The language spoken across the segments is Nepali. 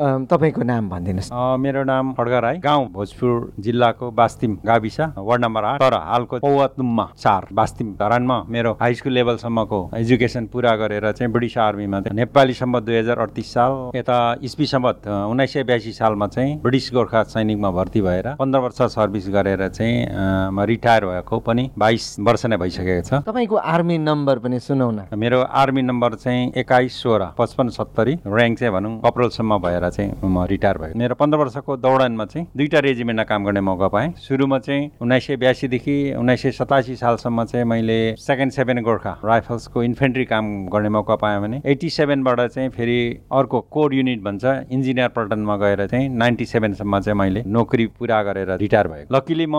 तपाईँको नाम भनिदिनुहोस् मेरो नाम खड्गा राई। गाउँ भोजपुर जिल्लाको बास्तिम गाविस वार्ड नम्बर आठ। तर हालको पौवातुममा चार बास्तिम धरानमा मेरो हाई स्कुल लेभलसम्मको एजुकेसन पुरा गरेर चाहिँ ब्रिटिस आर्मीमा चाहिँ नेपालीसम्म दुई हजार अडतिस साल यता इस्वीसम्म उन्नाइस सय बयासी सालमा चाहिँ ब्रिटिस गोर्खा सैनिकमा भर्ती भएर पन्ध्र वर्ष सर्भिस गरेर चाहिँ म रिटायर भएको पनि बाइस वर्ष नै भइसकेको छ। तपाईँको आर्मी नम्बर पनि सुनौ न। मेरो आर्मी नम्बर चाहिँ एक्काइस सोह्र पचपन्न सत्तरी ऱ्याङ्क चाहिँ भनौँ कपरलसम्म भएर चाहिँ म रिटायर भयो। मेरो पन्ध्र वर्षको दौडानमा चाहिँ दुईवटा रेजिमेन्टमा काम गर्ने मौका पाएँ। सुरुमा चाहिँ उन्नाइस सय बयासीदेखि उन्नाइस सय सतासी सालसम्म चाहिँ मैले सेकेन्ड सेभेन गोर्खा राइफल्सको इन्फेन्ट्री काम गर्ने मौका पाएँ भने एट्टी सेभेनबाट चाहिँ फेरि अर्को कोर युनिट भन्छ इन्जिनियर पल्टनमा गएर चाहिँ नाइन्टी सेभेनसम्म चाहिँ मैले नोकरी पुरा गरेर रिटायर भएको लकिली म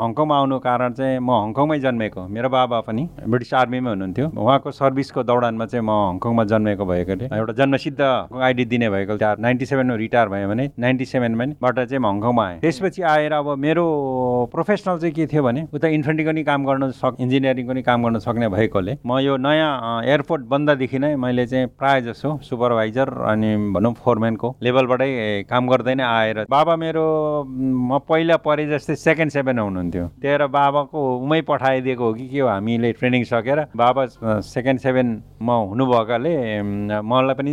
हङकङमा आउनु कारण चाहिँ म हङकङमै जन्मेको। मेरो बाबा पनि ब्रिटिस आर्मीमै हुनुहुन्थ्यो। उहाँको सर्भिसको दौडानमा चाहिँ म हङकङमा जन्मेको भएकोले एउटा जन्मसिद्ध आइडी दिने भएको नाइन्टी सेभेनमा रिटायर भयो भने नाइन्टी सेभेनबाट चाहिँ म हङकङमा आएँ। त्यसपछि आएर अब मेरो प्रोफेसनल चाहिँ के थियो भने उता इन्फेन्ट्रीको नि काम गर्न सक इन्जिनियरिङको नि काम गर्न सक्ने भएकोले म यो नयाँ एयरपोर्ट बन्दादेखि नै मैले चाहिँ प्रायः जसो सुपरभाइजर अनि भनौँ फोरम्यानको लेभलबाटै काम गर्दै नै आएर बाबा मेरो म पहिला परे जस्तै सेकेन्ड सेभेन हुनुहुन्थ्यो। त्यही बाबाको उमै पठाइदिएको हो कि के हो हामीले ट्रेनिङ सकेर बाबा सेकेन्ड सेभेनमा हुनुभएकाले मलाई पनि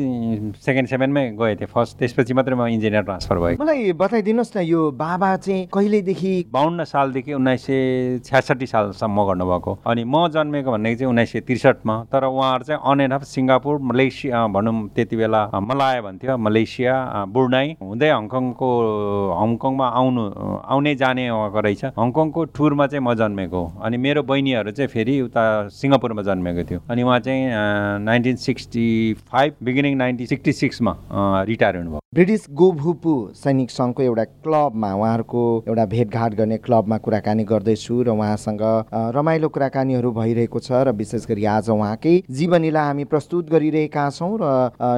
सेकेन्ड सेभेनमै गएको थिएँ फर्स्ट त्यसपछि मात्रै म इन्जिनियर ट्रान्सफर भएको मलाई बताइदिनुहोस् न यो बाबा चाहिँ कहिलेदेखि बाहन्न सालदेखि उन्नाइस सय छ्यासठी सालसम्म गर्नुभएको। अनि म जन्मेको भनेको चाहिँ उन्नाइस सय त्रिसठमा तर उहाँहरू चाहिँ on and off Singapore Malaysia भनौँ त्यति बेला मलाया भन्थ्यो मलेसिया ब्रुनाई हुँदै हङकङको हङकङमा आउनु आउने जाने उहाँको रहेछ। हङकङको टुरमा चाहिँ म जन्मेको हो। अनि मेरो बहिनीहरू चाहिँ फेरि उता सिङ्गापुरमा जन्मेको थियो। अनि उहाँ चाहिँ nineteen sixty five beginning nineteen sixty सिक्समा retire हुनुभयो ब्रिटिस गोभुपु सैनिक सङ्घको एउटा क्लबमा उहाँहरूको एउटा भेटघाट गर्ने क्लबमा कुराकानी गर्दैछु र उहाँसँग रमाइलो कुराकानीहरू भइरहेको छ र विशेष गरी आज उहाँकै जीवनीलाई हामी प्रस्तुत गरिरहेका छौँ र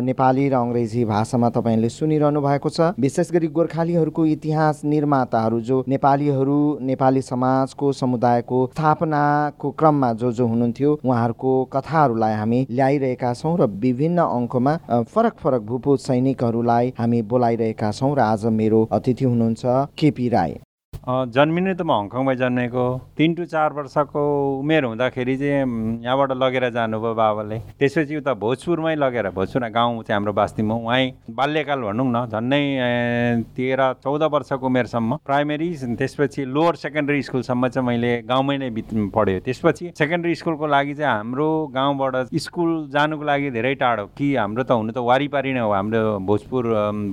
नेपाली र अङ्ग्रेजी भाषामा तपाईँले सुनिरहनु भएको छ। विशेष गरी गोर्खालीहरूको इतिहास निर्माताहरू जो नेपालीहरू नेपाली समाजको समुदायको स्थापनाको क्रममा जो जो हुनुहुन्थ्यो उहाँहरूको कथाहरूलाई हामी ल्याइरहेका छौँ र विभिन्न अङ्कमा फरक फरक भूपू सैनिकहरूलाई हामी बोलाइरहेका छौँ र आज मेरो अतिथि हुनुहुन्छ केपी राई। जन्मिनु त म हङकङमै जन्मेको। तिन टु चार वर्षको उमेर हुँदाखेरि चाहिँ यहाँबाट लगेर जानुभयो बाबाले। त्यसपछि उता भोजपुरमै लगेर भोजपुर गाउँ चाहिँ हाम्रो बास्तीमा उहाँ बाल्यकाल भनौँ न झन्डै ए, तेह्र चौध वर्षको उमेरसम्म प्राइमेरी त्यसपछि लोवर सेकेन्डरी स्कुलसम्म चाहिँ मैले गाउँमै नै बित पढ्यो त्यसपछि सेकेन्डरी स्कुलको लागि चाहिँ हाम्रो गाउँबाट स्कुल जानुको लागि धेरै टाढो। कि हाम्रो त हुनु त वारिपारि नै हो हाम्रो भोजपुर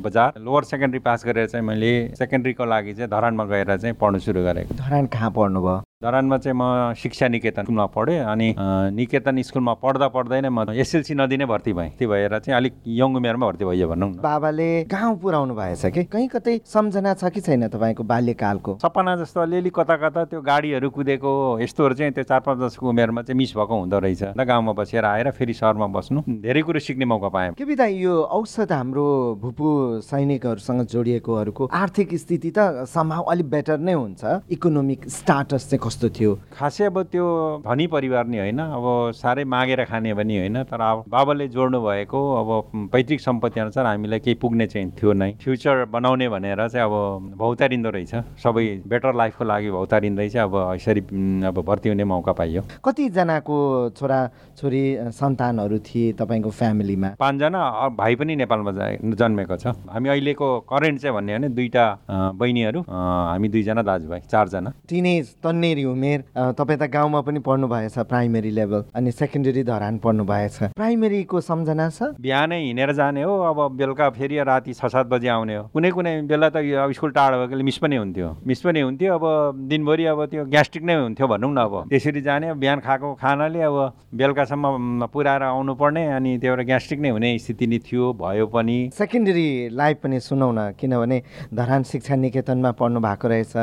बजार। लोवर सेकेन्डरी पास गरेर चाहिँ मैले सेकेन्डरीको लागि चाहिँ धरानमा गएर चाहिँ पढ्नु सुरु गरेको। धरान कहाँ पढ्नुभयो? धरानमा चाहिँ म शिक्षा निकेतन स्कुलमा पढेँ अनि निकेतन स्कुलमा पढ्दा पढ्दै नै म एसएलसी नदिनै भर्ती भएँ। त्यो भएर चाहिँ अलिक यङ उमेरमा भर्ती भइयो भनौँ न। बाबाले गाउँ पुऱ्याउनु भएछ कि? कहीँ कतै सम्झना छ कि छैन तपाईँको बाल्यकालको? सपना जस्तो अलिअलि कता कता त्यो गाडीहरू कुदेको यस्तोहरू चाहिँ त्यो चार पाँच वर्षको उमेरमा चाहिँ मिस भएको हुँदो रहेछ। र गाउँमा बसेर आएर फेरि सहरमा बस्नु। धेरै कुरो सिक्ने मौका पाएँ। के बिदा यो औसत हाम्रो भूपू सैनिकहरूसँग जोडिएकोहरूको आर्थिक स्थिति त सम्भाव अलिक बेटर नै हुन्छ। इकोनोमिक स्टाटस चाहिँ कस्तो थियो? खासै अब त्यो धनी परिवार नि होइन। अब साह्रै मागेर खाने पनि होइन तर अब बाबाले जोड्नु भएको अब पैतृक सम्पत्ति अनुसार हामीलाई केही पुग्ने चाहिँ थियो नै। फ्युचर बनाउने भनेर चाहिँ अब भौतारिँदो रहेछ। सबै बेटर लाइफको लागि भौतारिँदै चाहिँ अब यसरी अब भर्ती हुने मौका पाइयो। कतिजनाको छोरा छोरी सन्तानहरू थिए तपाईँको फ्यामिलीमा? पाँचजना भाइ पनि नेपालमा जा- जन्मेको छ। हामी अहिलेको करेन्ट चाहिँ भन्ने हो भने दुईवटा बहिनीहरू हामी दुईजना दाजुभाइ चारजना। टिनेज तन्नेरी उमेर अ, तपाईँ त गाउँमा पनि पढ्नु भएछ प्राइमेरी लेभल अनि सेकेन्डरी धरान पढ्नु भएछ प्राइमेरीको सम्झना छ? बिहानै हिँडेर जाने हो अब बेलुका फेरि राति छ सात बजी आउने हो। कुनै कुनै बेला त स्कुल टाढो भएकोले मिस पनि हुन्थ्यो। मिस पनि हुन्थ्यो अब दिनभरि अब त्यो ग्यास्ट्रिक नै हुन्थ्यो भनौँ न अब। त्यसरी जाने बिहान खाएको खानाले अब बेलुकासम्म पुऱ्याएर आउनु पर्ने अनि त्यो एउटा ग्यास्ट्रिक नै हुने स्थिति नै थियो भयो पनि। सेकेन्डरी लाइफ पनि सुनौ न किनभने धरान शिक्षा निकेतनमा पढ्नु भएको रहेछ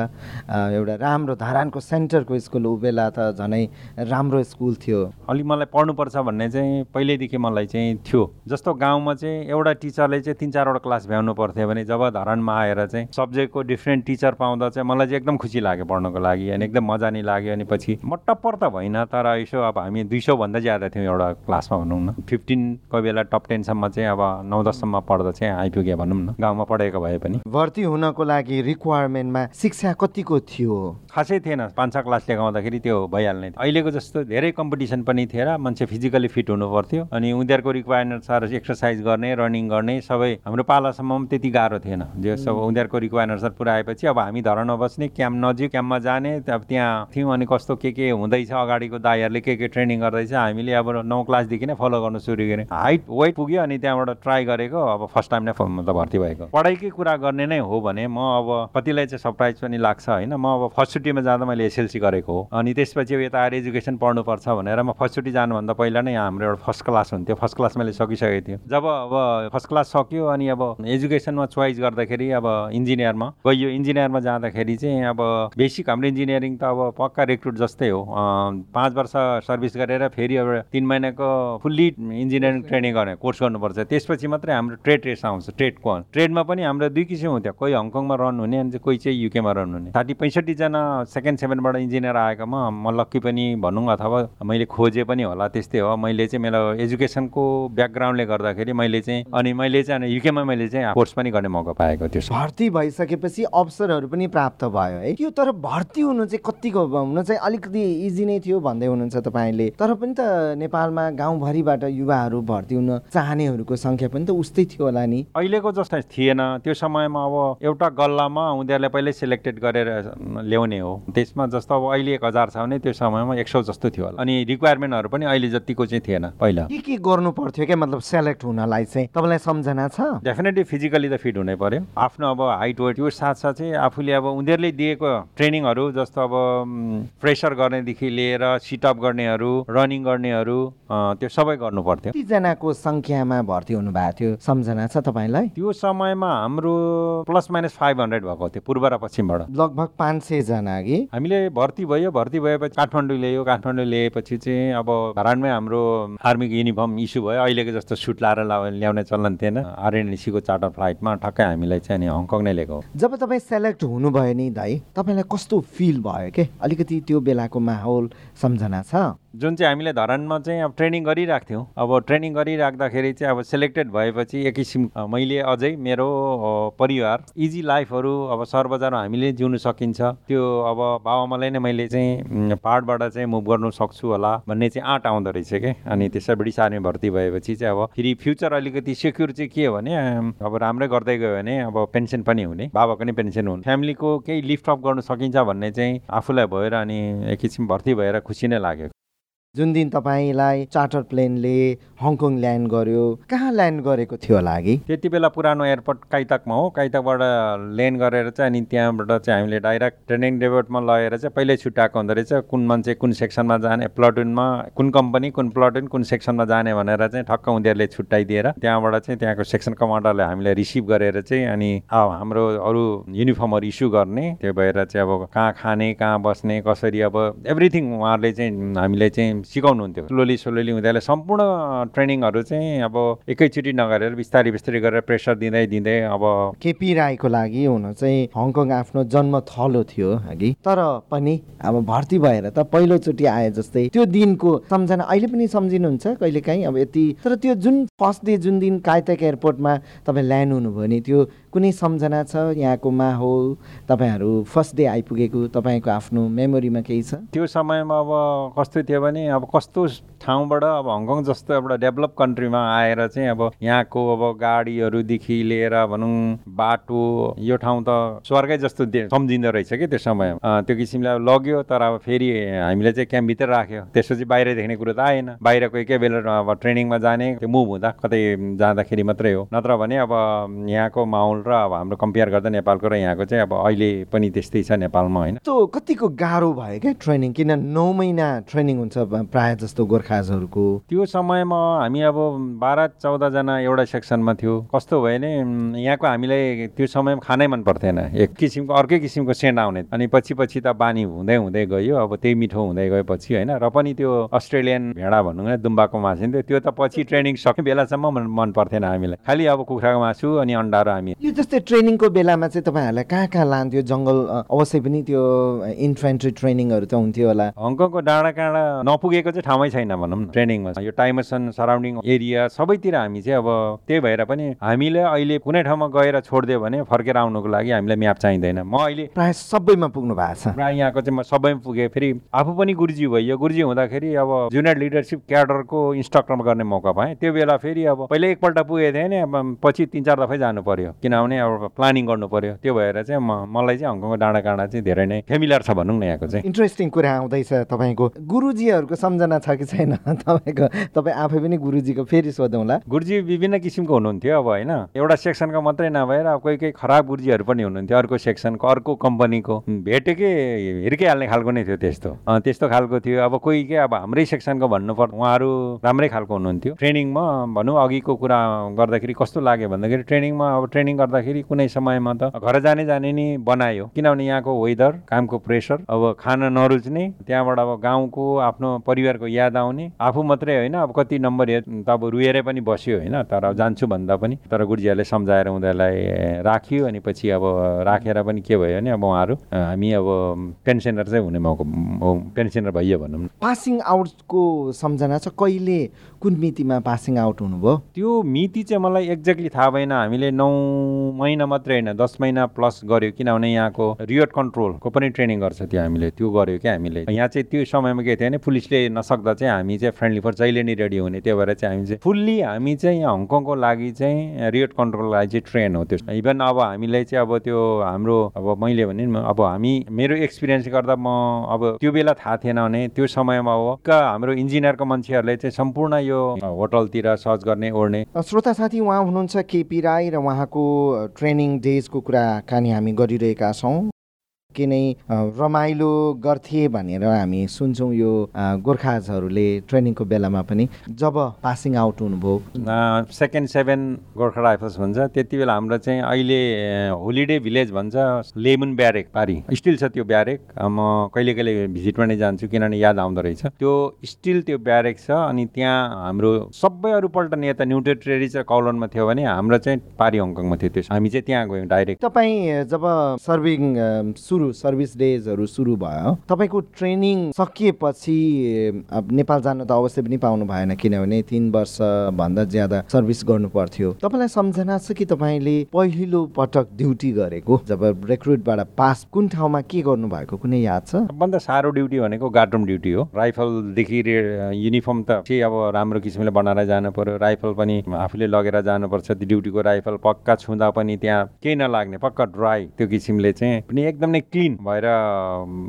एउटा राम्रो धरानको सेन्ट सेन्टरको स्कुल ऊ बेला त झनै राम्रो स्कुल थियो। अलिक मलाई पढ्नुपर्छ भन्ने चाहिँ पहिल्यैदेखि मलाई चाहिँ थियो। जस्तो गाउँमा चाहिँ एउटा टिचरले चाहिँ तिन चारवटा क्लास भ्याउनु पर्थ्यो भने जब धरानमा आएर चाहिँ सब्जेक्टको डिफ्रेन्ट टिचर पाउँदा चाहिँ मलाई चाहिँ एकदम खुसी लाग्यो पढ्नको लागि अनि एकदम मजा नै लाग्यो अनि पछि म टप्पर त भइनँ तर यसो अब हामी दुई सौभन्दा ज्यादा थियौँ एउटा क्लासमा भनौँ न। फिफ्टिन कोही बेला टप टेनसम्म चाहिँ अब नौ दससम्म पढ्दा चाहिँ आइपुग्यो भनौँ न। गाउँमा पढेको भए पनि। भर्ती हुनको लागि रिक्वायरमेन्टमा शिक्षा कतिको थियो? खासै थिएन। पाँच छ क्लास लेखाउँदाखेरि त्यो भइहाल्ने अहिलेको जस्तो धेरै कम्पिटिसन पनि थिएन। मान्छे फिजिकली फिट हुनु पर्थ्यो अनि उनीहरूको रिक्वायरमेन्ट अनुसार एक्सर्साइज गर्ने रनिङ गर्ने सबै हाम्रो पालासम्म पनि त्यति गाह्रो थिएन। जो सब उनीहरूको रिक्वायरमेन्ट अनुसार पुऱ्याएपछि अब हामी धरानमा बस्ने क्याम्प नजिक क्याम्पमा जाने अब त्यहाँ थियौँ अनि कस्तो के के हुँदैछ अगाडिको दाईहरूले के के ट्रेनिङ गर्दैछ हामीले अब नौ क्लासदेखि नै फलो गर्नु सुरु गरेँ। हाइट वेट पुग्यो अनि त्यहाँबाट ट्राई गरेको अब फर्स्ट टाइम नै मतलब भर्ती भएको। पढाइकै कुरा गर्ने नै हो भने म अब कतिलाई चाहिँ सरप्राइज पनि लाग्छ होइन? म अब फर्स्ट छुट्टीमा जाँदा मैले एसएलसी गरेको हो। अनि त्यसपछि यता आएर एजुकेसन पढ्नुपर्छ भनेर म फर्स्ट छुट्टी जानुभन्दा पहिला नै हाम्रो एउटा फर्स्ट क्लास हुन्थ्यो। फर्स्ट क्लास मैले सकिसकेको थियो जब अब फर्स्ट क्लास सक्यो अनि अब एजुकेसनमा चोइस गर्दाखेरि अब इन्जिनियरमा गइयो। इन्जिनियरमा जाँदाखेरि चाहिँ अब बेसिक हाम्रो इन्जिनियरिङ त अब पक्का रेक्रुट जस्तै हो। पाँच वर्ष सर्भिस गरेर फेरि अब तिन महिनाको फुल्ली इन्जिनियरिङ ट्रेनिङ गर्ने कोर्स गर्नुपर्छ। त्यसपछि मात्रै हाम्रो ट्रेड रेस आउँछ ट्रेडको ट्रेडमा पनि हाम्रो दुई किसिम हुन्थ्यो। कोही हङकङमा रन हुने अनि कोही चाहिँ युकेमा रन हुने। साठी पैँसठीजना सेकेन्ड सेभेनबाट इन्जिनियर आएकोमा म लक्की पनि भनौँ अथवा मैले खोजे पनि होला त्यस्तै हो। मैले चाहिँ मेरो एजुकेसनको ब्याकग्राउन्डले गर्दाखेरि मैले चाहिँ अनि मैले चाहिँ अनि युकेमा मैले चाहिँ कोर्स पनि गर्ने मौका पाएको थियो भर्ती भइसकेपछि अवसरहरू पनि प्राप्त भयो है? त्यो तर भर्ती हुनु चाहिँ कतिको हुन चाहिँ अलिकति इजी नै थियो भन्दै हुनुहुन्छ तपाईँले। तर पनि त नेपालमा गाउँभरिबाट युवाहरू भर्ती हुन चाहनेहरूको सङ्ख्या पनि त उस्तै थियो होला नि। अहिलेको जस्तो थिएन। त्यो समयमा अब एउटा गल्लामा उनीहरूलाई पहिल्यै सेलेक्टेड गरेर ल्याउने हो। त्यसमा जस्तो अब अहिले एक हजार छ भने त्यो समयमा एक सौ जस्तो थियो होला। अनि रिक्वायरमेन्टहरू पनि अहिले जतिको चाहिँ थिएन पहिला। के के गर्नु पर्थ्यो क्या? मतलब सेलेक्ट हुनलाई चाहिँ तपाईँलाई सम्झना छ? डेफिनेटली फिजिकली त फिट हुनै पर्यो। आफ्नो अब हाइट वेट त्यो साथसाथ चाहिँ आफूले अब उनीहरूले दिएको ट्रेनिङहरू जस्तो अब प्रेसर गर्नेदेखि लिएर सिटअप गर्नेहरू रनिङ गर्नेहरू त्यो सबै गर्नु पर्थ्यो। कतिजनाको सङ्ख्यामा भर्ती हुनु भएको थियो? सम्झना छ तपाईँलाई? त्यो समयमा हाम्रो प्लस माइनस फाइभ हन्ड्रेड भएको थियो पूर्व र पश्चिमबाट। लगभग पाँच सयजना कि हामीले भर्ती भयो भर्ती भएपछि काठमाडौँ ल्यायो। काठमाडौँ ल्याएपछि चाहिँ अब धरानमै हाम्रो आर्मीको युनिफर्म इस्यु भयो। अहिलेको जस्तो सुट लाएर ल्याउने चलन थिएन। आरएनएसीको चार्टर फ्लाइटमा ठक्कै हामीलाई चाहिँ अनि हङकङ नै लिएको जब तपाईँ सेलेक्ट हुनुभयो नि दाइ तपाईँलाई कस्तो फिल भयो के? अलिकति त्यो बेलाको माहौल सम्झना छ? जुन चाहिँ हामीले धरानमा चाहिँ अब ट्रेनिङ गरिरहेको थियौँ अब ट्रेनिङ गरिराख्दाखेरि चाहिँ अब सेलेक्टेड भएपछि एक किसिम मैले अझै मेरो परिवार इजी लाइफहरू अब सहर बजारमा हामीले जिउनु सकिन्छ। त्यो अब बाबाआमालाई नै मैले चाहिँ पाहाडबाट चाहिँ मुभ गर्नु सक्छु होला भन्ने चाहिँ आँट आउँदो रहेछ क्या अनि त्यसै ब्रिटिस आर्मी भर्ती भएपछि चाहिँ अब फेरि फ्युचर अलिकति सेक्युर चाहिँ के हो भने अब राम्रै गर्दै गयो भने अब पेन्सन पनि हुने बाबाको नै पेन्सन हुने। फ्यामिलीको केही लिफ्ट अप गर्नु सकिन्छ भन्ने चाहिँ आफूलाई भएर अनि एक किसिम भर्ती भएर खुसी नै लाग्यो। जुन दिन तपाईँलाई चार्टर प्लेनले हङकङ ल्यान्ड गर्यो कहाँ ल्यान्ड गरेको थियो होला कि त्यति बेला पुरानो एयरपोर्ट काइतकमा हो। काइतकबाट ल्यान्ड गरेर चाहिँ अनि त्यहाँबाट चाहिँ हामीले डाइरेक्ट ट्रेनिङ डेभोटमा लगेर चाहिँ पहिल्यै छुट्याएको हुँदो रहेछ। कुन मान्छे कुन सेक्सनमा जाने प्लटुनमा कुन कम्पनी कुन प्लटुन कुन सेक्सनमा जाने भनेर चाहिँ ठक्क उनीहरूले छुट्याइदिएर त्यहाँबाट चाहिँ त्यहाँको सेक्सन कमान्डरले हामीले रिसिभ गरेर चाहिँ अनि हाम्रो अरू युनिफर्महरू इस्यु गर्ने त्यो भएर चाहिँ अब कहाँ खाने कहाँ बस्ने कसरी अब एभ्रिथिङ उहाँहरूले चाहिँ हामीले चाहिँ सिकाउनुहुन्थ्यो स्लोली स्लोली उनीहरूले सम्पूर्ण ट्रेनिङहरू चाहिँ अब एकैचोटि नगरेर बिस्तारै बिस्तारै गरेर प्रेसर दिँदै दिँदै अब केपी राईको लागि हुन चाहिँ हङकङ आफ्नो जन्म थलो थियो अघि। तर पनि अब भर्ती भएर त पहिलोचोटि आए जस्तै त्यो दिनको सम्झना अहिले पनि सम्झिनुहुन्छ कहिले काहीँ अब यति। तर त्यो जुन फर्स्ट डे जुन दिन काइतक एयरपोर्टमा तपाईँ ल्यान्ड हुनुभयो नि त्यो कुनै सम्झना छ? यहाँको माहौल तपाईँहरू फर्स्ट डे आइपुगेको तपाईँको आफ्नो मेमोरीमा केही छ? त्यो समयमा अब कस्तो थियो भने अब कस्तो ठाउँबाट अब हङकङ जस्तो एउटा डेभलप कन्ट्रीमा आएर चाहिँ अब यहाँको अब गाडीहरूदेखि लिएर भनौँ बाटो यो ठाउँ त स्वर्गै जस्तो सम्झिँदो रहेछ कि त्यो समय त्यो किसिमले अब लग्यो तर अब फेरि हामीले चाहिँ क्याम्पभित्र राख्यो। त्यसपछि बाहिर देख्ने कुरो त आएन। बाहिर कोही कोही बेला अब ट्रेनिङमा जाने त्यो मुभ हुँदा कतै जाँदाखेरि मात्रै हो। नत्र भने अब यहाँको माहौल र अब हाम्रो कम्पेयर गर्दा नेपालको र यहाँको चाहिँ अब अहिले पनि त्यस्तै छ नेपालमा होइन? त्यो कतिको गाह्रो भयो क्या ट्रेनिङ? किन नौ महिना ट्रेनिङ हुन्छ प्रायः जस्तो गोर्खाजहरूको? त्यो समयमा हामी अब बाह्र चौधजना एउटा सेक्सनमा थियो। कस्तो भयो भने यहाँको हामीलाई त्यो समयमा खानै मन पर्थेन। एक किसिमको अर्कै किसिमको सेन्ट आउने। अनि पछि पछि त बानी हुँदै हुँदै गयो। अब त्यही मिठो हुँदै गएपछि होइन? र पनि त्यो अस्ट्रेलियन भेडा भनौँ न दुम्बाको मासु। त्यो त पछि ट्रेनिङ सक्ने बेलासम्म मन पर्थेन हामीलाई। खालि अब कुखुराको मासु अनि अन्डा र हामी। जस्तै ट्रेनिङको बेलामा चाहिँ तपाईँहरूलाई कहाँ कहाँ लान्थ्यो? जङ्गल अवश्य पनि त्यो इन्फ्रेन्ट्री ट्रेनिङहरू त हुन्थ्यो होला। हङकङको डाँडा काँडा नपुगेको चाहिँ ठाउँमै छैन भनौँ न ट्रेनिङमा। यो टाइमसन सराउन्डिङ एरिया सबैतिर हामी चाहिँ अब त्यही भएर पनि हामीले अहिले कुनै ठाउँमा गएर छोडिदियो भने फर्केर आउनुको लागि हामीलाई म्याप चाहिँदैन। म अहिले प्रायः सबैमा पुग्नु भएको छ। प्रायः यहाँको चाहिँ म सबैमा पुगेँ। फेरि आफू पनि गुरुजी भइयो गुरुजी हुँदाखेरि अब जुनियर लिडरसिप क्याडरको इन्स्ट्रक्टर गर्ने मौका पाएँ। त्यो बेला फेरि अब पहिले एकपल्ट पुगेको थिएँ नि पछि तिन चार दफै जानु पर्यो। किनभने अब प्लानिङ गर्नु पर्यो। त्यो भएर चाहिँ म मलाई चाहिँ हङकङको डाँडा काँडा चाहिँ धेरै नै फेमिलर छ भनौँ न यहाँको चाहिँ। इन्ट्रेस्टिङ कुरा आउँदैछ तपाईँको। गुरुजीहरूको सम्झना छ कि छैन? तपाईँको तपाईँ आफै पनि गुरुजीको फेरि सोधौँला। गुरुजी विभिन्न किसिमको हुनुहुन्थ्यो अब होइन। एउटा सेक्सनको मात्रै नभएर अब कोही कोही खराब गुरुजीहरू पनि हुनुहुन्थ्यो। अर्को सेक्सनको अर्को कम्पनीको। भेटेकै हिर्किहाल्ने खालको नै थियो त्यस्तो। त्यस्तो खालको थियो। अब कोही के अब हाम्रै सेक्सनको भन्नुपर्छ उहाँहरू राम्रै खालको हुनुहुन्थ्यो। ट्रेनिङमा भनौँ अघिको कुरा गर्दाखेरि कस्तो लाग्यो भन्दाखेरि ट्रेनिङमा अब ट्रेनिङ गर्दाखेरि कुनै समयमा त घर जाने जाने नि बनायो। किनभने यहाँको वेदर कामको प्रेसर अब खान नरुच्ने त्यहाँबाट अब गाउँको आफ्नो परिवारको याद आउने। आफू मात्रै होइन अब कति नम्बर त अब रुएरै पनि बस्यो होइन तर जान्छु भन्दा पनि। तर गुरुजीहरूले सम्झाएर उनीहरूलाई राख्यो अनि पछि अब राखेर पनि के भयो भने अब उहाँहरू हामी अब पेन्सनर चाहिँ हुने मौका पेन्सनर भइयो भनौँ पासिङ आउटको सम्झना छ कहिले कुन मितिमा पासिङ आउट हुनुभयो? त्यो मिति चाहिँ मलाई एक्ज्याक्टली थाहा भएन। हामीले नौ महिना मात्रै होइन दस महिना प्लस गऱ्यो किनभने यहाँको रियोट कन्ट्रोलको पनि ट्रेनिङ गर्छ त्यो हामीले त्यो गऱ्यो क्या हामीले। यहाँ चाहिँ त्यो समयमा के थियो भने पुलिसले नसक्दा चाहिँ हामी चाहिँ फ्रेन्डली फर जहिले नै रेडी हुने त्यो भएर चाहिँ हामी चाहिँ फुल्ली हामी चाहिँ यहाँ हङकङको लागि चाहिँ रियोट कन्ट्रोलको लागि चाहिँ ट्रेन हो त्यो। इभन अब हामीलाई चाहिँ अब त्यो हाम्रो अब मैले भने अब हामी मेरो एक्सपिरियन्स गर्दा म अब त्यो बेला थाहा थिएन भने त्यो समयमा हो हाम्रो इन्जिनियरको मान्छेहरूले चाहिँ सम्पूर्ण यो होटलतिर सर्च गर्ने ओर्ने। श्रोता साथी उहाँ हुनुहुन्छ केपी राई र उहाँको ट्रेनिङ डेजको कुरा कहानी हामी गरिरहेका छौँ। के नै रमाइलो गर्थे भनेर हामी सुन्छौँ यो गोर्खाजहरूले ट्रेनिङको बेलामा पनि। जब पासिङ आउट हुनुभयो। सेकेन्ड सेभेन गोर्खा राइफल्स भन्छ। त्यति बेला हाम्रो चाहिँ अहिले होलिडे भिलेज भन्छ लेमुन ब्यारेक पारी। स्टिल छ त्यो ब्यारेक। म कहिले कहिले भिजिट पनि जान्छु किनभने याद आउँदो रहेछ। त्यो स्टिल त्यो ब्यारेक छ अनि त्यहाँ हाम्रो सबै अरू पल्टन यता न्यु टेरिटरी चाहिँ कौलनमा थियो भने हाम्रो चाहिँ पारी हङकङमा थियो त्यो। हामी चाहिँ त्यहाँ गयौँ डाइरेक्ट। तपाईँ जब सर्भिङ सुरु सुरु सर्भिस डेजहरू सुरु भयो। तपाईँको ट्रेनिङ सकिएपछि नेपाल जानु त अवश्य पनि पाउनु भएन किनभने तिन वर्षभन्दा ज्यादा सर्भिस गर्नु पर्थ्यो। तपाईँलाई सम्झना छ कि तपाईँले पहिलो पटक ड्युटी गरेको? जब रेक्रुटबाट पास कुन ठाउँमा के गर्नु भएको कुनै याद छ? सबभन्दा साह्रो ड्युटी भनेको गार्डरुम ड्युटी हो। राइफलदेखि युनिफर्म त चाहिँ अब राम्रो किसिमले बनाएर जानु पर्यो? राइफल पनि आफूले लगेर जानुपर्छ। त्यो ड्युटीको राइफल पक्का छुँदा पनि त्यहाँ केही नलाग्ने पक्का ड्राई त्यो किसिमले चाहिँ। एकदम क्लिन भएर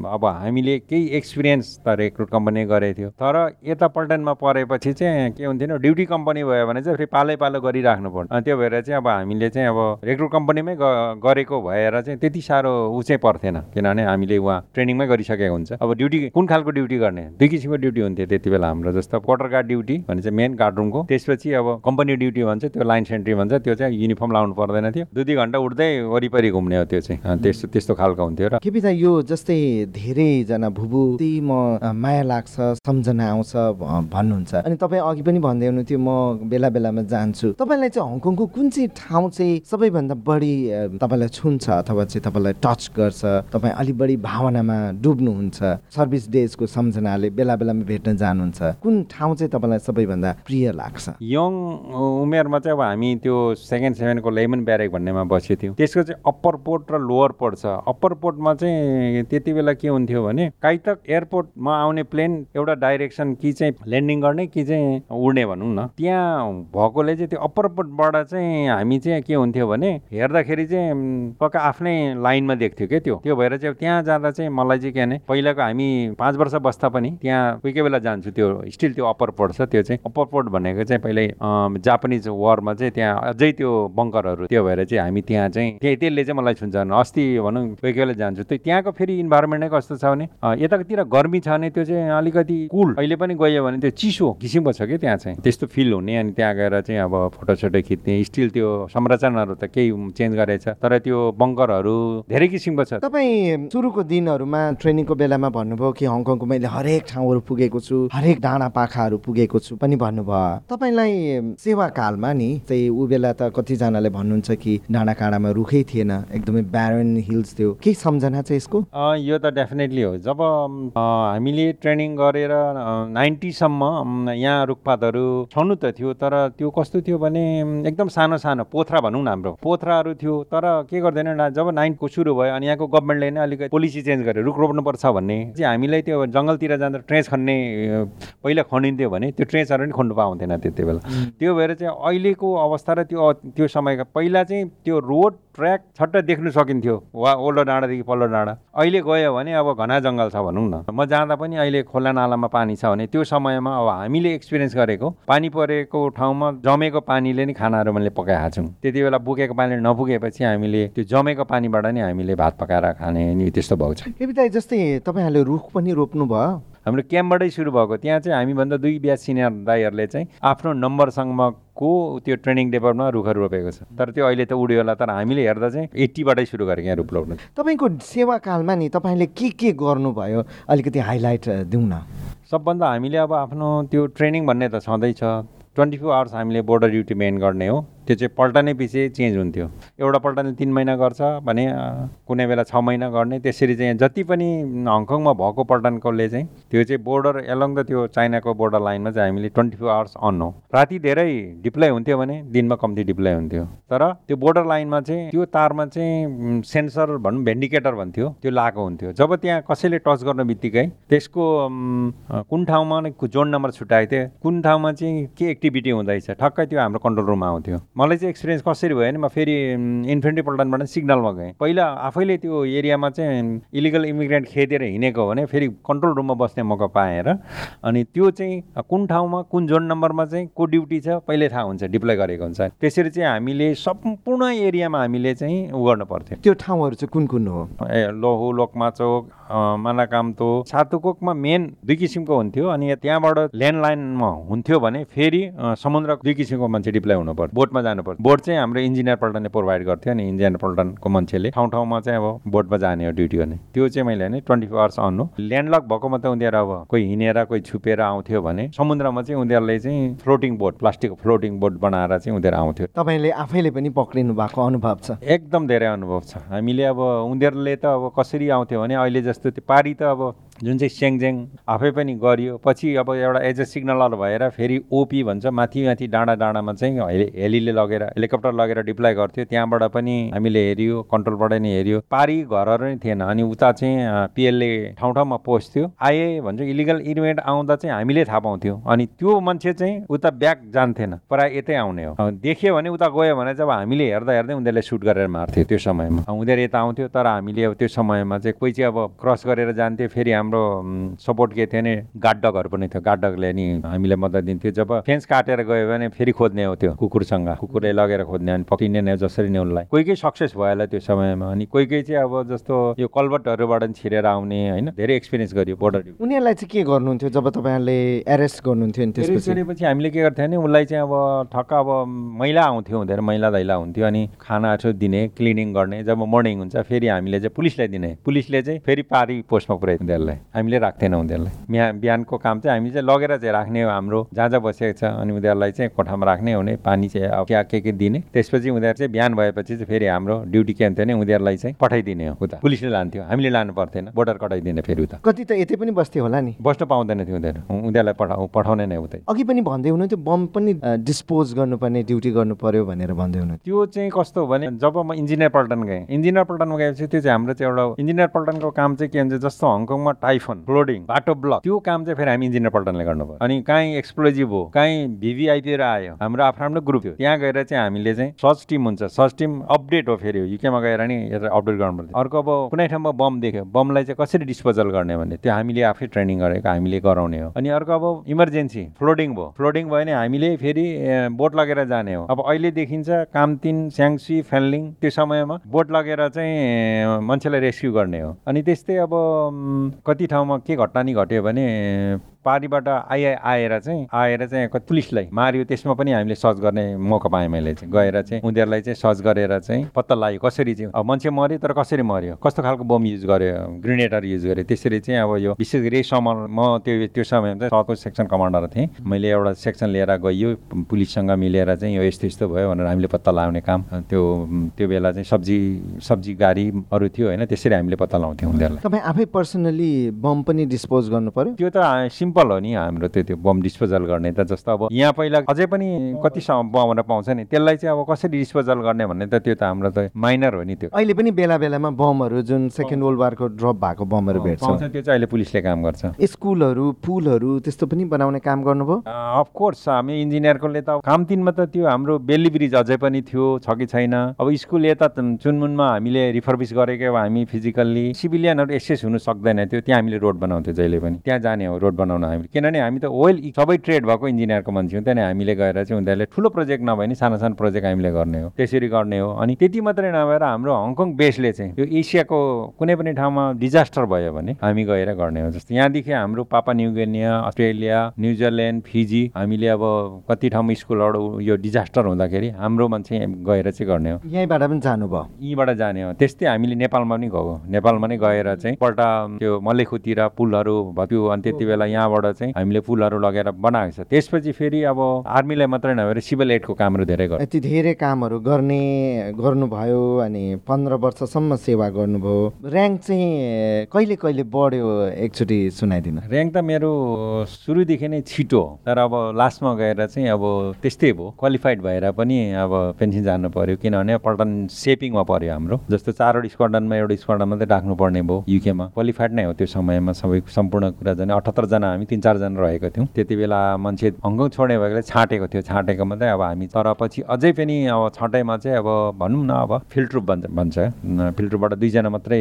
अब हामीले केही एक्सपिरियन्स त रेक्रुट कम्पनी गरेको थियो। तर यता पल्टनमा परेपछि चाहिँ के हुन्थ्यो ड्युटी कम्पनी भयो भने चाहिँ फेरि पालै पालो गरिराख्नु पर्छ त्यो भएर चाहिँ अब हामीले चाहिँ अब रेक्रुट कम्पनीमै गरेको भएर चाहिँ त्यति साह्रो ऊ चाहिँ पर्थेन। किनभने हामीले उहाँ ट्रेनिङमै गरिसकेको हुन्छ। अब ड्युटी कुन खालको ड्युटी गर्ने? दुई किसिमको ड्युटी हुन्थ्यो त्यति बेला हाम्रो जस्तो। क्वार्टर गार्ड ड्युटी भने चाहिँ मेन गार्डरुमको। त्यसपछि अब कम्पनी ड्युटी भन्छ त्यो लाइन सेन्ट्री भन्छ त्यो चाहिँ युनिफर्म लाउनु पर्दैन थियो। दुई दुई घन्टा उठ्दै वरिपरि घुम्ने हो त्यो चाहिँ। त्यस्तो त्यस्तो खालको हुन्थ्यो र के यो जस्तै धेरैजना भुबु त्यही म माया लाग्छ सम्झना आउँछ भन्नुहुन्छ। अनि तपाईँ अघि पनि भन्दै हुनुहुन्थ्यो म बेला बेलामा जान्छु। तपाईँलाई चाहिँ हङकङको कुन चाहिँ ठाउँ चाहिँ सबैभन्दा बढी तपाईँलाई छुन्छ अथवा चाहिँ तपाईँलाई टच गर्छ? तपाईँ अलिक बढी भावनामा डुब्नुहुन्छ सर्भिस डेजको सम्झनाले बेला बेलामा भेट्न जानुहुन्छ। कुन ठाउँ चाहिँ तपाईँलाई सबैभन्दा प्रिय लाग्छ? यङ उमेरमा चाहिँ अब हामी त्यो सेकेन्ड सेभेनको लेमन ब्यारेक भन्नेमा बसेको थियौँ त्यसको चाहिँ अप्पर पोर्ट र लोवर पोर्ट छ। अप्पर पोर्टमा एयरपोर्टमा चाहिँ त्यति बेला के हुन्थ्यो भने काइतक एयरपोर्टमा आउने प्लेन एउटा डाइरेक्सन कि चाहिँ ल्यान्डिङ गर्ने कि चाहिँ उड्ने भनौँ न। त्यहाँ भएकोले चाहिँ त्यो अप्पर पोर्टबाट चाहिँ हामी चाहिँ के हुन्थ्यो भने हेर्दाखेरि चाहिँ पक्का आफ्नै लाइनमा देख्थ्यो क्या त्यो? त्यो भएर चाहिँ त्यहाँ जाँदा चाहिँ मलाई चाहिँ के भने पहिलाको हामी पाँच वर्ष बस्दा पनि त्यहाँ कोही कोही बेला जान्छु त्यो स्टिल त्यो अप्पर पोर्ट छ त्यो चाहिँ अप्पर पोर्ट भनेको चाहिँ पहिल्यै जापानिज वारमा चाहिँ त्यहाँ अझै त्यो बङ्करहरू त्यो भएर चाहिँ हामी त्यहाँ चाहिँ त्यसले चाहिँ मलाई छुन्छ अस्ति भनौँ कोही कोही बेला जान्छु। त्यो त्यहाँको फेरि इन्भाइरोमेन्ट नै कस्तो छ भने यतातिर गर्मी छ भने त्यो चाहिँ अलिकति कुल अहिले पनि गयो भने त्यो चिसो किसिमको छ कि त्यहाँ चाहिँ। त्यस्तो फिल हुने अनि त्यहाँ गएर चाहिँ अब फोटोसोटो खिच्ने स्टिल त्यो संरचनाहरू त केही चेन्ज गरेछ। तर त्यो बङ्करहरू धेरै किसिमको छ। तपाईँ सुरुको दिनहरूमा ट्रेनिङको बेलामा भन्नुभयो कि हङकङको मैले हरेक ठाउँहरू पुगेको छु हरेक डाँडा पाखाहरू पुगेको छु पनि भन्नुभयो। तपाईँलाई सेवा कालमा नि चाहिँ ऊ बेला त कतिजनाले भन्नुहुन्छ कि डाँडा काँडामा रुखै थिएन एकदमै ब्यारन हिल्स थियो। केही सम्झना छ यसको? यो त डेफिनेटली हो। जब हामीले ट्रेनिङ गरेर नाइन्टीसम्म यहाँ रुखपातहरू छनु त थियो तर त्यो कस्तो थियो भने एकदम सानो सानो पोथ्रा भनौँ न हाम्रो। पोथ्राहरू थियो तर के गर्दैन जब नाइन्थको सुरु भयो अनि यहाँको गभर्मेन्टले नै अलिकति पोलिसी चेन्ज गर्यो रुख रोप्नुपर्छ भन्ने चाहिँ हामीलाई त्यो जङ्गलतिर जाँदा ट्रेस खन्ने पहिला खनिन्थ्यो भने त्यो ट्रेसहरू पनि खन्नु पाउँथेन त्यति बेला। त्यो भएर चाहिँ अहिलेको अवस्था र त्यो त्यो समयका पहिला चाहिँ त्यो रोड ट्र्याक छट्ट देख्नु सकिन्थ्यो। वा ओल्डो डाँडादेखि पल्लो डाँडा। अहिले गयो भने अब घना जङ्गल छ भनौँ न। म जाँदा पनि अहिले खोला नालामा पानी छ भने त्यो समयमा अब हामीले एक्सपिरियन्स गरेको पानी परेको ठाउँमा जमेको पानीले नै खानाहरू मैले पकाएको छौँ त्यति बेला बोकेको पानीले नपुगेपछि हामीले त्यो जमेको पानीबाट नै हामीले भात पकाएर खाने नि त्यस्तो भएको छ। जस्तै तपाईँहरूले रुख पनि रोप्नु भयो हाम्रो क्याम्पबाटै सुरु भएको। त्यहाँ चाहिँ हामीभन्दा दुई ब्याच सिनियर दाईहरूले चाहिँ आफ्नो नम्बरसम्मको त्यो ट्रेनिङ डेपरमा रुखहरू रोपेको छ। तर त्यो अहिले त उड्यो होला तर हामीले हेर्दा चाहिँ एट्टीबाटै सुरु गरेको यहाँ रुख रोप्नु। तपाईँको सेवाकालमा नि तपाईँले के के गर्नुभयो? अलिकति हाइलाइट दिउँ न। सबभन्दा हामीले अब आफ्नो त्यो ट्रेनिङ भन्ने त छँदैछ। ट्वेन्टी फोर आवर्स हामीले बोर्डर ड्युटी मेन गर्ने हो। त्यो चाहिँ पल्टनै पछि चेन्ज हुन्थ्यो। एउटा पल्टने तिन महिना गर्छ भने कुनै बेला छ महिना गर्ने। त्यसरी चाहिँ जति पनि हङकङमा भएको पल्टनकोले चाहिँ त्यो चाहिँ बोर्डर एलङ द त्यो चाइनाको बोर्डर लाइनमा चाहिँ हामीले ट्वेन्टी फोर आवर्स अन हो। राति धेरै डिप्लोय हुन्थ्यो भने दिनमा कम्ती डिप्लोय हुन्थ्यो। तर त्यो बोर्डर लाइनमा चाहिँ त्यो तारमा चाहिँ सेन्सर भनौँ भेन्डिकेटर भन्थ्यो त्यो लगाएको हुन्थ्यो। जब त्यहाँ कसैले टच गर्न बित्तिकै त्यसको कुन ठाउँमा जोन नम्बर छुट्याएको थियो कुन ठाउँमा चाहिँ के एक्टिभिटी हुँदैछ ठक्कै त्यो हाम्रो कन्ट्रोल रुममा आउँथ्यो। मलाई चाहिँ एक्सपिरियन्स कसरी भयो भने म फेरि इन्फेन्ट्री पल्टनबाट सिग्नलमा गएँ। पहिला आफैले त्यो एरियामा चाहिँ इलिगल इमिग्रेन्ट खेदेर हिँडेको हो भने फेरि कन्ट्रोल रुममा बस्ने मौका पाएँ र अनि त्यो चाहिँ कुन ठाउँमा कुन जोन नम्बरमा चाहिँ को ड्युटी छ पहिले थाहा हुन्छ डिप्लोय गरेको हुन्छ। त्यसरी चाहिँ हामीले सम्पूर्ण एरियामा हामीले चाहिँ उ गर्नु पर्थ्यो। त्यो ठाउँहरू चाहिँ कुन कुन हो? ए लोहो लोकमा चोक मानाकाम्तो सातुकोकमा मेन दुई किसिमको हुन्थ्यो अनि त्यहाँबाट ल्यान्डलाइनमा हुन्थ्यो भने फेरि समुद्र दुई किसिमको मान्छे डिप्लोय हुनु पर्छ बोटमा जानु पर्छ बोट चाहिँ हाम्रो इन्जिनियर पल्टनले प्रोभाइड गर्थ्यो अनि इन्जिनियर पल्टनको मान्छेले ठाउँ ठाउँमा चाहिँ अब बोटमा जाने हो ड्युटी गर्ने। त्यो चाहिँ मैले भने ट्वेन्टी फोर आवर्स अन हो। ल्यान्डलक भएकोमा त उनीहरू अब कोही हिँडेर कोही छुपेर आउँथ्यो भने समुद्रमा चाहिँ उनीहरूले चाहिँ फ्लोटिङ बोट प्लास्टिकको फ्लोटिङ बोट बनाएर चाहिँ उनीहरू आउँथ्यो। तपाईँले आफैले पनि पक्रिनु भएको अनुभव छ? एकदम धेरै अनुभव छ। हामीले अब उनीहरूले त अब कसरी आउँथ्यो भने अहिले जस्तो त्यो पारी त अब जुन चाहिँ स्याङज्याङ आफै पनि गरियो पछि अब एउटा एज ए सिग्नलर भएर फेरि ओपी भन्छ माथि माथि डाँडा डाँडामा चाहिँ हेली हेलीले लगेर हेलिकप्टर लगेर डिप्लोय गर्थ्यो। त्यहाँबाट पनि हामीले हेऱ्यो कन्ट्रोलबाट नै हेऱ्यो। पारी घरहरू नै थिएन अनि उता चाहिँ पिएलले ठाउँ ठाउँमा पस्थ्यो आए भन्छ इलिगल इन्भेन्ट आउँदा चाहिँ हामीले थाहा पाउँथ्यौँ। अनि त्यो मान्छे चाहिँ उता ब्याक जान्थेन प्रायः यतै आउने हो। देख्यो भने उता गयो भने जब हामीले हेर्दा हेर्दै उनीहरूले सुट गरेर मार्थ्यो त्यो समयमा। उनीहरू यता आउँथ्यो तर हामीले अब त्यो समयमा चाहिँ कोही चाहिँ अब क्रस गरेर जान्थ्यो फेरि हाम्रो सपोर्ट के थियो भने गाडडगहरू पनि थियो। गाडडगले नि हामीले मद्दत दिन्थ्यो। जब फेन्स काटेर गयो भने फेरि खोज्ने हो त्यो कुकुरसँग। कुकुरले लगेर खोज्ने अनि पक्रिने नै जसरी नै उसलाई कोही कोही सक्सेस भयो होला त्यो समयमा अनि कोही कोही चाहिँ अब जस्तो यो कलबटहरूबाट छिरेर आउने होइन धेरै एक्सपिरियन्स गर्यो बोर्डर उनीहरूलाई चाहिँ के गर्नुहुन्थ्यो जब तपाईँहरूले एरेस्ट गर्नुहुन्थ्यो नि त्यसपछि? गरेपछि हामीले के गर्थ्यौँ भने उसलाई चाहिँ अब ठक्क अब मैला आउँथ्यो हुँदैन मैला दैला हुन्थ्यो अनि खानाहरू दिने क्लिनिङ गर्ने जब मर्निङ हुन्छ फेरि हामीले चाहिँ पुलिसलाई दिने। पुलिसले चाहिँ फेरि पारी पोस्टमा पुऱ्याइदियो उनीहरूलाई हामीले राख्दैनौँ उनीहरूलाई। बिहान बिहानको काम चाहिँ हामी चाहिँ लगेर चाहिँ राख्ने हो हाम्रो। जहाँ जहाँ बसेको छ अनि उनीहरूलाई चाहिँ कोठामा राख्ने हुने पानी चाहिँ अब क्या के के दिने। त्यसपछि उनीहरू चाहिँ बिहान भएपछि चाहिँ फेरि हाम्रो ड्युटी के हुन्थ्यो भने उनीहरूलाई चाहिँ पठाइदिने हो उता। पुलिसले लान्थ्यो। हामीले लानु पर्थेन। बोर्डर कटाइदिने फेरि उता। कति त यतै पनि बस्थे होला नि? बस्न पाउँदैन थियो उनीहरू। उनीहरूलाई पठाउ पठाउने नै उतै। अघि पनि भन्दै हुनुहुन्थ्यो बम पनि डिस्पोज गर्नुपर्ने ड्युटी गर्नु पर्यो भनेर भन्दै हुनुहुन्थ्यो। त्यो चाहिँ कस्तो हो भने जब म इन्जिनियर पल्टन गएँ इन्जिनियर पल्टनमा गएपछि त्यो चाहिँ हाम्रो चाहिँ एउटा इन्जिनियर पल्टनको काम चाहिँ के हुन्छ जस्तो हङकङमा टाइफोन फ्लोडिङ बाटो ब्लक त्यो काम चाहिँ फेरि हामी इन्जिनियर पल्टनले गर्नु पर्यो अनि काहीँ एक्सप्लोजिभ हो काहीँ भिभिआइपीहरू आयो हाम्रो आफ्नो आफ्नो ग्रुप थियो। त्यहाँ गएर चाहिँ हामीले चाहिँ सर्च टिम हुन्छ। सर्च टिम अपडेट हो फेरि युकेमा गएर नि यता अपडेट गर्नु पर्छ अर्को अब कुनै ठाउँमा बम देख्यो बमलाई चाहिँ कसरी डिस्पोजल गर्ने भन्ने त्यो हामीले आफै ट्रेनिङ गरेको हामीले गराउने हो। अनि अर्को अब इमर्जेन्सी फ्लोडिङ भयो। फ्लोडिङ भयो भने हामीले फेरि बोट लगेर जाने हो। अब अहिले देखिन्छ कामतिन स्याङ्सी फेन्लिङ त्यो समयमा बोट लगेर चाहिँ मान्छेलाई रेस्क्यु गर्ने हो। अनि त्यस्तै अब कति ठाउँमा के घटना नि घट्यो भने पारिबाट आइ आएर चाहिँ आएर चाहिँ पुलिसलाई मार्यो। त्यसमा पनि हामीले सर्च गर्ने मौका पाएँ मैले चाहिँ। गएर चाहिँ उनीहरूलाई चाहिँ सर्च गरेर चाहिँ पत्ता लाग्यो कसरी चाहिँ। अब मान्छे मऱ्यो तर कसरी मऱ्यो कस्तो खालको बम युज गर्यो? ग्रेनेडर युज गर्यो। त्यसरी चाहिँ अब यो विशेष गरी समर म त्यो त्यो समयमा चाहिँ सको सेक्सन कमान्डर थिएँ। मैले एउटा सेक्सन लिएर गइयो पुलिससँग मिलेर चाहिँ यो यस्तो यस्तो भयो भनेर हामीले पत्ता लगाउने काम। त्यो त्यो बेला चाहिँ सब्जी सब्जी गाडीहरू थियो होइन त्यसरी हामीले पत्ता लगाउँथ्यौँ उनीहरूलाई। तपाईँ आफै पर्सनली बम पनि डिस्पोज गर्नु पर्यो? त्यो त सिम्पल हो नि हाम्रो त्यो त्यो बम डिस्पोजल गर्ने त जस्तो अब यहाँ पहिला अझै पनि कति बमहरू पाउँछ नि त्यसलाई चाहिँ अब कसरी डिस्पोजल गर्ने भन्ने त त्यो त हाम्रो त माइनर हो नि त्यो। अहिले पनि बेला बेलामा बमहरू जुन सेकेन्ड वर्ल्ड वारको ड्रप भएको बमहरू भेट्छौँ। त्यो चाहिँ अहिले पुलिसले काम गर्छ। स्कुलहरू पुलहरू त्यस्तो पनि बनाउने काम गर्नुभयो? अफकोर्स हामी इन्जिनियरकोले त काम तिनमा त त्यो हाम्रो बेली ब्रिज अझै पनि थियो छ कि छैन। अब स्कुल यता चुनमुनमा हामीले रिफर्बिस गरेको अब हामी फिजिकल्ली सिभिलियनहरू एक्सेस हुनु सक्दैन थियो त्यहाँ हामीले रोड बनाउँथ्यो जहिले पनि। त्यहाँ जाने हो रोड बनाउन हामीले किनभने हामी त ओइल सबै ट्रेड भएको इन्जिनियरको मान्छे हो त्यहाँदेखि हामीले गएर चाहिँ उनीहरूले ठुलो प्रोजेक्ट नभए नि सानो सानो प्रोजेक्ट हामीले गर्ने हो। त्यसरी गर्ने हो। अनि त्यति मात्रै नभएर हाम्रो हङकङ बेसले चाहिँ यो एसियाको कुनै पनि ठाउँमा डिजास्टर भयो भने हामी गएर गर्ने हो। जस्तो यहाँदेखि हाम्रो Papua New Guinea Australia New Zealand Fiji हामीले अब कति ठाउँमा स्कुलबाट यो डिजास्टर हुँदाखेरि हाम्रो मान्छे गएर चाहिँ गर्ने हो। यहीँबाट पनि जानुभयो? यहीँबाट जाने हो। त्यस्तै हामीले नेपालमा पनि गएको नेपालमा नै गएर चाहिँ पल्ट त्यो मल्लेखुतिर पुलहरू भयो अनि त्यति बेला यहाँबाट चाहिँ हामीले पुलहरू लगेर बनाएको छ। त्यसपछि फेरि अब आर्मीलाई मात्रै नभएर सिभिल एडको कामहरू धेरै गर्छ। यति धेरै कामहरू गर्ने गर्नुभयो अनि पन्ध्र वर्षसम्म सेवा गर्नुभयो। ऱ्याङ्क चाहिँ कहिले कहिले बढ्यो एकचोटि सुनाइदिनु? ऱ्याङ्क त मेरो सुरुदेखि नै छिटो तर अब लास्टमा गएर चाहिँ अब त्यस्तै भयो। क्वालिफाइड भएर पनि अब पेन्सन जानु पर्यो। किनभने पल्टन सेपिङमा पर्यो हाम्रो। जस्तो चारवटा स्क्वाडनमा एउटा स्क्वाडन मात्रै राख्नुपर्ने भयो युकेमा। क्वालिफाइड नै हो त्यो समयमा सबै सम्पूर्ण कुरा जाने। अठहत्तरजना हामी तिन चारजना रहेको थियौँ। त्यति बेला मान्छे हङकङ छोड्ने भएकोले छाँटेको थियो। छाँटेको मात्रै अब हामी तर पछि अझै पनि अब छटाइमा चाहिँ अब भनौँ न अब फिल्ड ट्रुप भन्छ भन्छ। फिल्ड ट्रुपबाट दुईजना मात्रै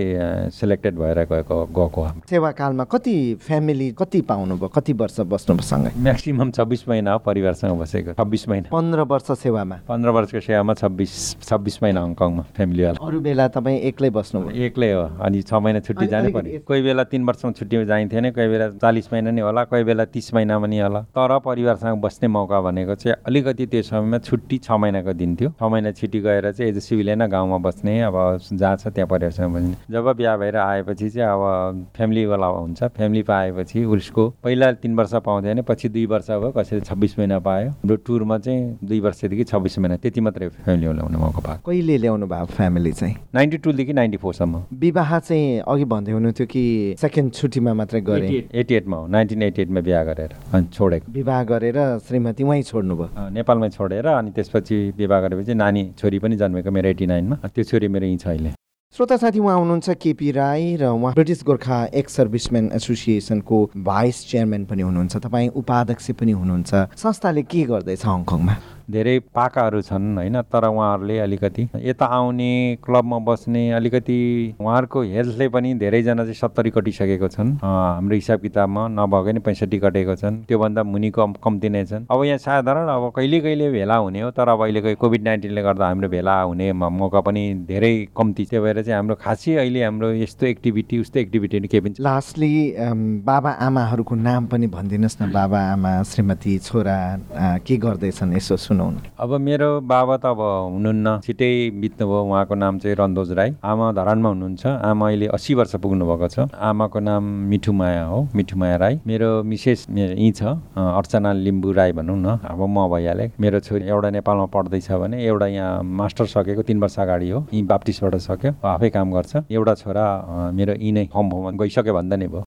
सेलेक्टेड भएर गएको गएको हामी। सेवाकालमा कति फ्यामिली कति पाउनुभयो? कति वर्ष बस्नुभयो सँगै म्याक्सिमम् छब्बिस महिना हो परिवारसँग बसेको। छब्बिस महिना। पन्ध्र वर्ष सेवामा? पन्ध्र वर्षको सेवामा छब्बिस छब्बिस महिना हङकङमा फ्यामिलीवाला अरू बेला तपाईँ एक्लै बस्नुभयो? एक्लै हो। अनि छ महिना छुट्टी जानु पर्यो कोही बेला तिन वर्षमा छुट्टी जाइन्थ्यो भने कोही बेला चालिस महिना नि होला। कोही बेला तिस महिना पनि होला। तर परिवारसँग बस्ने मौका भनेको चाहिँ अलिकति त्यो समयमा छुट्टी छ महिनाको दिन थियो। छ महिना छुट्टी गएर चाहिँ एज अ सिभिलियन गाउँमा बस्ने अब जहाँ छ त्यहाँ परिवारसँग बस्ने। जब बिहा भएर आएपछि चाहिँ अब फ्यामिलीवाला हुन्छ फ्यामिली पाएपछि उसको पहिला तिन वर्ष पाउँथ्यो भने पछि दुई वर्ष भयो कसैले छब्बिस महिना पायो। हाम्रो टुरमा चाहिँ दुई वर्षदेखि छब्बिस महिना त्यति मात्रै फ्यामिलीवाला हुने मौका पाएको कहिले ल्याउनु भयो फ्यामिली चाहिँ? नाइन्टी टूदेखि नाइन्टी फोरसम्म। विवाह चाहिँ अघि भन्दै हुनुहुन्थ्यो कि सेकेन्ड छुट्टीमा मात्रै गरे? एटी एटमा हो। नाइन्टिन एटी एटमा बिहा गरेर। अनि छोडेको। विवाह गरेर श्रीमती उहीँ छोड्नुभयो। नेपालमै छोडेर अनि त्यसपछि विवाह गरेपछि नानी छोरी पनि जन्मेको मेरो एटी नाइनमा। त्यो छोरी मेरो यहीँ छ अहिले। श्रोता साथी उहाँ हुनुहुन्छ केपी राई र उहाँ ब्रिटिस गोर्खा एक्स सर्भिसम्यान एसोसिएसनको भाइस चेयरम्यान पनि हुनुहुन्छ। तपाईँ उपाध्यक्ष पनि हुनुहुन्छ। संस्थाले के गर्दैछ हङकङमा? धेरै पाकाहरू छन् होइन? तर उहाँहरूले अलिकति यता आउने क्लबमा बस्ने अलिकति उहाँहरूको हेल्थले पनि धेरैजना चाहिँ सत्तरी कटिसकेको छन्। हाम्रो हिसाब किताबमा नभएको नि पैँसठी कटेको छन्। त्योभन्दा मुनिको कम्ती नै छन्। अब यहाँ साधारण अब कहिले कहिले भेला हुने हो तर अब अहिलेको कोभिड नाइन्टिनले गर्दा हाम्रो भेला हुने मौका पनि धेरै कम्ती त्यो भएर चाहिँ हाम्रो खासै अहिले हाम्रो यस्तो एक्टिभिटी उस्तो एक्टिभिटी केही पनि लास्टली बाबा आमाहरूको नाम पनि भनिदिनुहोस् न। बाबा आमा श्रीमती छोरा के गर्दैछन्? यसो सुनौ। अब मेरो बाबा त अब हुनुहुन्न। छिटै बित्नुभयो। उहाँको नाम चाहिँ रन्दोज राई। आमा धरानमा हुनुहुन्छ। आमा अहिले अस्सी वर्ष पुग्नु भएको छ। आमाको नाम मिठुमाया हो। मिठुमाया राई। मेरो मिसेस यहीँ छ। अर्चना लिम्बू राई भनौँ न। अब म भइहालेँ मेरो छोरी एउटा नेपालमा पढ्दैछ भने एउटा यहाँ मास्टर सकेको तिन वर्ष अगाडि हो। यहीँ बाप्टिस्टबाट सक्यो। आफै काम गर्छ। एउटा छोरा मेरो यहीँ नै होम होम गइसक्यो भन्दा नै भयो।